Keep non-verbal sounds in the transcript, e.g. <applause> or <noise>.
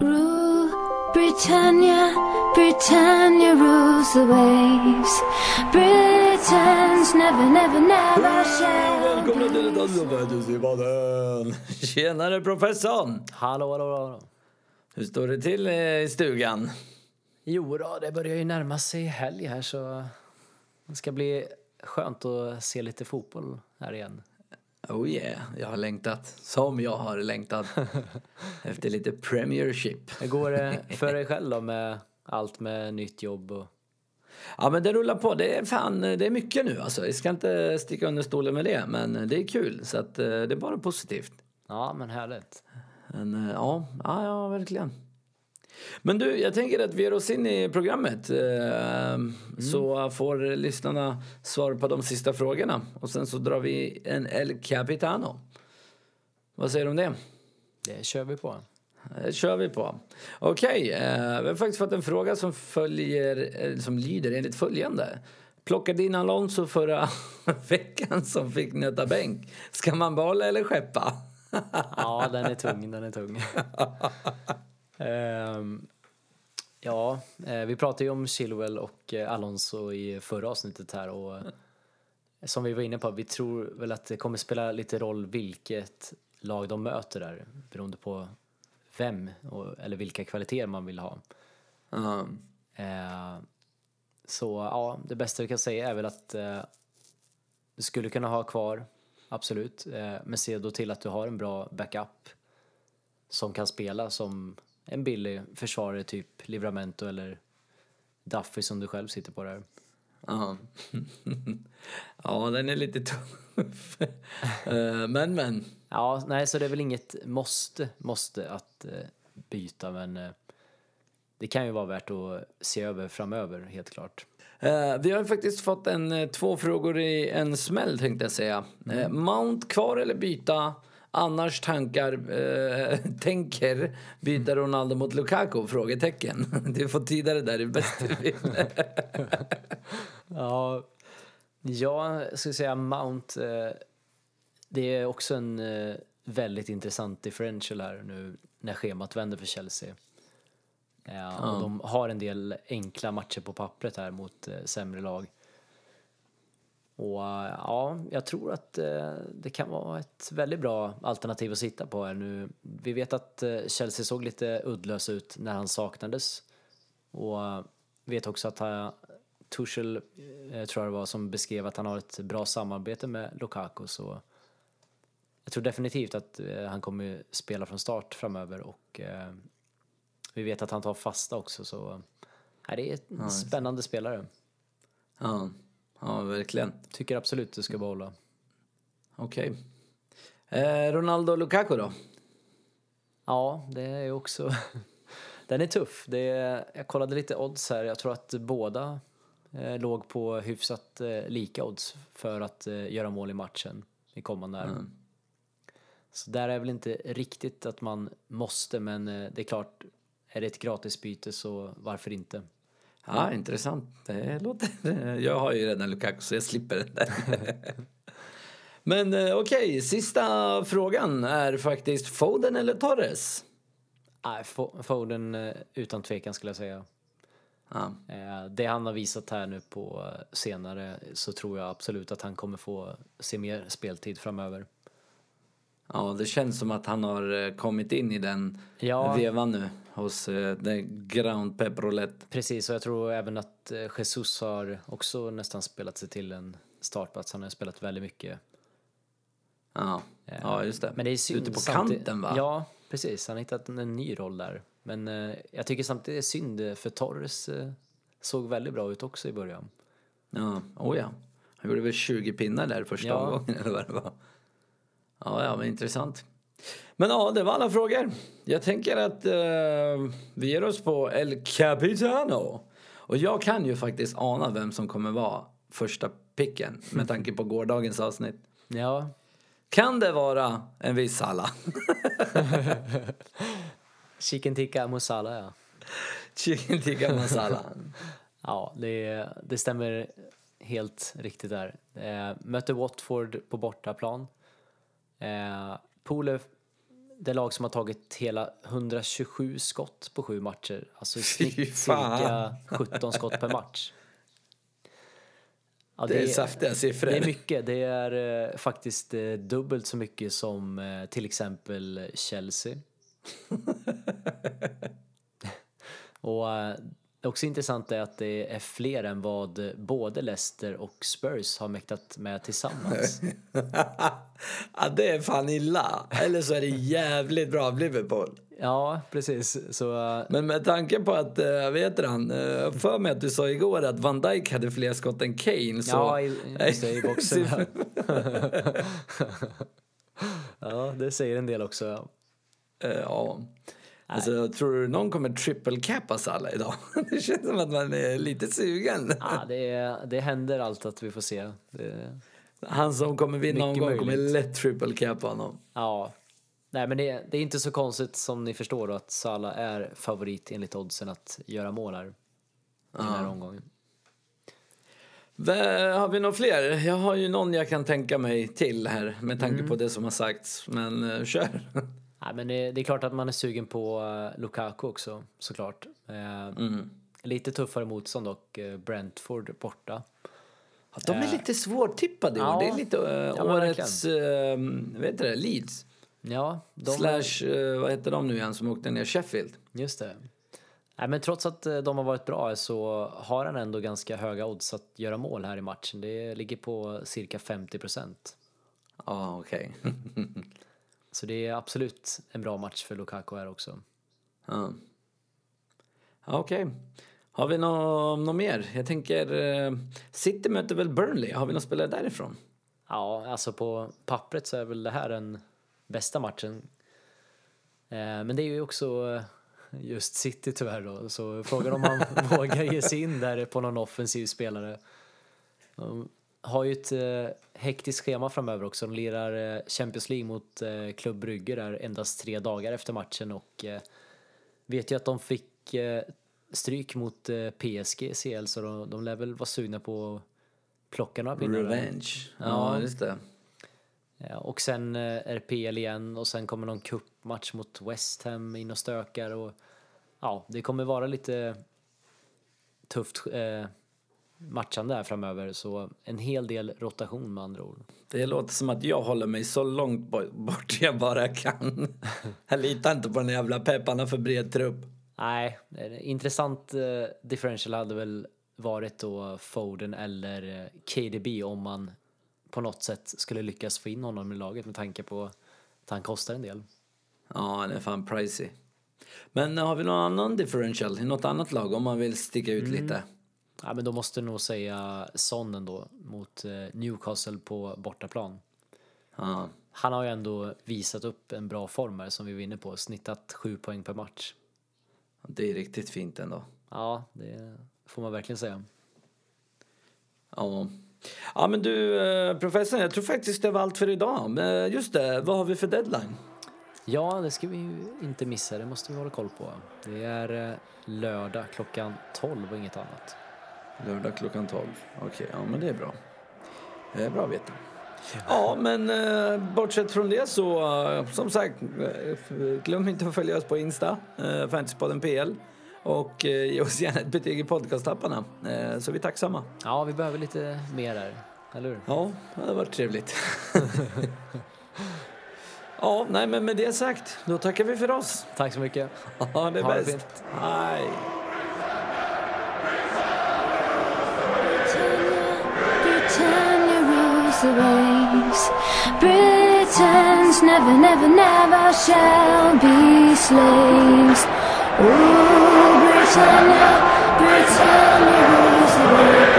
Rule Britannia, Britannia rules the waves. Britons never, never, never shall Välkomna till ett Adventistipodden! Tjenare professorn! Hallå, hallå, hallå. Hur står det till i stugan? Jo då, det börjar ju närma sig helg här så det ska bli skönt att se lite fotboll här igen. Oh yeah, jag har längtat. Som jag har längtat. <laughs> Efter lite Premiership. Hur går det <laughs> för dig själv då med allt med nytt jobb och... Ja men det rullar på. Det är fan, det är mycket nu alltså. Jag ska inte sticka under stolen med det. Men det är kul. Så att eh, det är bara positivt. Ja, men härligt. Men eh, ja, ja, ja verkligen. Men du, jag tänker att vi ger oss in i programmet eh, så får lyssnarna svar på de sista frågorna och sen så drar vi en El Capitano. Vad säger du om det? Det kör vi på. Det kör vi på. Okej, eh, vi har faktiskt fått en fråga som följer, eh, som lyder enligt följande. Plockade in Alonso förra <laughs> veckan som fick nöta bänk. Ska man behålla eller skeppa? Ja, den är <laughs> tung, den är tung. <laughs> Ehm, ja, eh, vi pratade ju om Chilwell och eh, Alonso i förra avsnittet här och eh, som vi var inne på, vi tror väl att det kommer spela lite roll vilket lag de möter där beroende på vem och, eller vilka kvaliteter man vill ha. Ja. Eh, så ja, det bästa vi kan säga är väl att eh, du skulle kunna ha kvar, absolut. Eh, men se då till att du har en bra backup som kan spela som en billig försvarare, typ Livramento eller Duffy som du själv sitter på där. Ja. <laughs> ja, den är lite tuff. <laughs> Eh, men, men. Ja, nej, så det är väl inget måste, måste att eh, byta, men eh, det kan ju vara värt att se över framöver, helt klart. Eh, vi har faktiskt fått en, två frågor i en smäll tänkte jag säga. Eh, Mount kvar eller byta? Annars tankar, eh, <laughs> tänker byta Ronaldo mot Lukaku? Frågetecken. <laughs> Du får där, det är bäst du vill. Ja, jag skulle säga Mount. Eh, det är också en eh, väldigt intressant differential här nu när schemat vänder för Chelsea. Ja, och de har en del enkla matcher på pappret här mot eh, sämre lag. Och eh, ja, jag tror att eh, det kan vara ett väldigt bra alternativ att sitta på här nu. Vi vet att eh, Chelsea såg lite uddlös ut när han saknades. Och vet också att han, Tuchel, tror jag det var, som beskrev att han har ett bra samarbete med Lukaku. Så jag tror definitivt att han kommer spela från start framöver och vi vet att han tar fasta också så det är en spännande spelare. ja. Ja, verkligen. Tycker absolut du ska behålla. Okej. Eh, Ronaldo och Lukaku då? Ja, det är också... <laughs> Den är tuff. Det är, jag kollade lite odds här. Jag tror att båda eh, låg på hyfsat eh, lika odds för att eh, göra mål i matchen i kommande här. Så där är väl inte riktigt att man måste, men eh, det är klart, är det ett gratisbyte så varför inte? Ja, intressant. Det låter... <laughs> Jag har ju redan Lukaku så jag slipper den där. <laughs> Men eh, okej, sista frågan är faktiskt Foden eller Torres? Nej, Fo- Foden eh, utan tvekan skulle jag säga. Ja. Eh, Det han har visat här nu på senare så tror jag absolut att han kommer få se mer speltid framöver. Ja, det känns som att han har eh, kommit in i den Ja. vevan nu hos eh, den Ground Pep Roulette. Precis, och jag tror även att eh, Jesus har också nästan spelat sig till en startplats. Han har spelat väldigt mycket. Ja, ja just det. Men det är synd Ute på kanten va? Ja, precis. Han har hittat en, en ny roll där. Men eh, jag tycker samtidigt det är synd eh, för Torres eh, såg väldigt bra ut också i början. Ja, oh ja. Han gjorde väl 20 pinnar där första Ja. omgången eller vad det var. Ja, ja, men intressant. Men ja, det var alla frågor. Jag tänker att eh, vi ger oss på El Capitano. Och jag kan ju faktiskt ana vem som kommer vara första picken med <laughs> tanke på gårdagens avsnitt. Ja, Kan det vara en viss Salah? <laughs> chicken tikka musala ja. Chicken tikka masala. <laughs> Ja, det, det stämmer helt riktigt där. Eh, mötte Watford på bortaplan. Eh, Pole det lag som har tagit hela 127 skott på sju matcher. Alltså i snitt cirka 17 skott per match. Ja, Det är saftiga siffror. Det är mycket. Det är eh, faktiskt eh, dubbelt så mycket som eh, till exempel Chelsea. <laughs> och eh, det också intressant är att det är fler än vad både Leicester och Spurs har mäktat med tillsammans. <laughs> ja, det är fan illa. Eller så är det jävligt bra av Liverpool. ja, precis. Så eh, Men med tanke på att, äh, vet han, äh, för mig att du sa igår att Van Dijk hade fler skott än Kane så... ja, i, just det, i <laughs> boxen. <laughs> ja, det säger en del också. Ja. Ja. Alltså, tror du någon kommer triple cappa Salah idag? <laughs> det känns som att man är lite sugen. Ja, det, det händer allt att vi får se. Det, Han som kommer vinna Mycket omgång kommer lätt triple cappa honom. Ja, nej men det, det är inte så konstigt som ni förstår då att Salah är favorit enligt oddsen att göra mål här i den här omgången. Har vi några fler? Jag har ju någon jag kan tänka mig till här med tanke Mm. på det som har sagts. Men uh, kör. Nej, men det, det är klart att man är sugen på eh, Lukaku också såklart. Eh, Lite tuffare motstånd och eh, Brentford borta. Ja, De är lite svårtippade. Ja. Det är lite uh, Ja, årets, uh, vad heter det, Leeds. Ja, de, Slash, eh, vad heter de nu igen som åkte ner Sheffield? just det. Nej, men trots att de har varit bra så har han ändå ganska höga odds att göra mål här i matchen. Det ligger på cirka 50 procent. Ja, okej. <laughs> Så det är absolut en bra match för Lukaku här också. ja. Ja, Okej. Har vi något nå mer? Jag tänker, eh, City möter väl Burnley? Har vi någon spelare därifrån? Ja, alltså på pappret så är väl det här den bästa matchen. Eh, men det är ju också eh, just City tyvärr då, så frågan om man <laughs> vågar ge sig in där på någon offensiv spelare. De har ju ett eh, hektiskt schema framöver också. De lirar eh, Champions League mot eh, Club Brugge där endast tre dagar efter matchen och eh, vet ju att de fick eh, stryk mot eh, PSG i CL så de, de lär väl vara sugna på att plocka några pinnar. Revenge. Ja, Ja. just det. Ja, och sen eh, är det PL igen och sen kommer någon cupmatch mot West Ham in och stökar och ja, det kommer vara lite tufft eh, matchande här framöver så en hel del rotation med andra ord. Det låter som att jag håller mig så långt bo- bort jag bara kan. <laughs> Jag litar inte på den jävla pepparna för bred trupp. Nej, en intressant eh, differential hade väl varit då Foden eller eh, KDB om man på något sätt skulle lyckas få in honom i laget med tanke på att han kostar en del. Ja, han är fan pricey. Men har vi någon annan differential i något annat lag om man vill sticka ut lite? Ja, men då måste jag nog säga Son ändå mot eh, Newcastle på bortaplan. Ja. Han har ju ändå visat upp en bra form här som vi var inne på, snittat sju poäng per match. Det är riktigt fint ändå. Ja, det får man verkligen säga. Ja. Ja men du eh, professorn, jag tror faktiskt det var allt för idag. Men just det, vad har vi för deadline? Ja, det ska vi ju inte missa, det måste vi hålla koll på. Det är eh, lördag klockan 12 och inget annat. Lördag klockan 12. Okej, ja men det är bra. Det är bra att veta. Ja, men eh, bortsett från det så, eh, som sagt, eh, glöm inte att följa oss på Insta, eh, Fantasypodden PL. Och eh, ge oss gärna ett betyg i podcasttapparna, eh, så vi är tacksamma. Ja, vi behöver lite mer där, eller hur? Ja, det har varit trevligt. <laughs> ja, nej men med det sagt, då tackar vi för oss. Tack så mycket. Ja, det är Ha det bäst. fint. Hej. The disgrace. Britons never, never, never shall be slaves. Oh, Britannia, Britannia rules the world.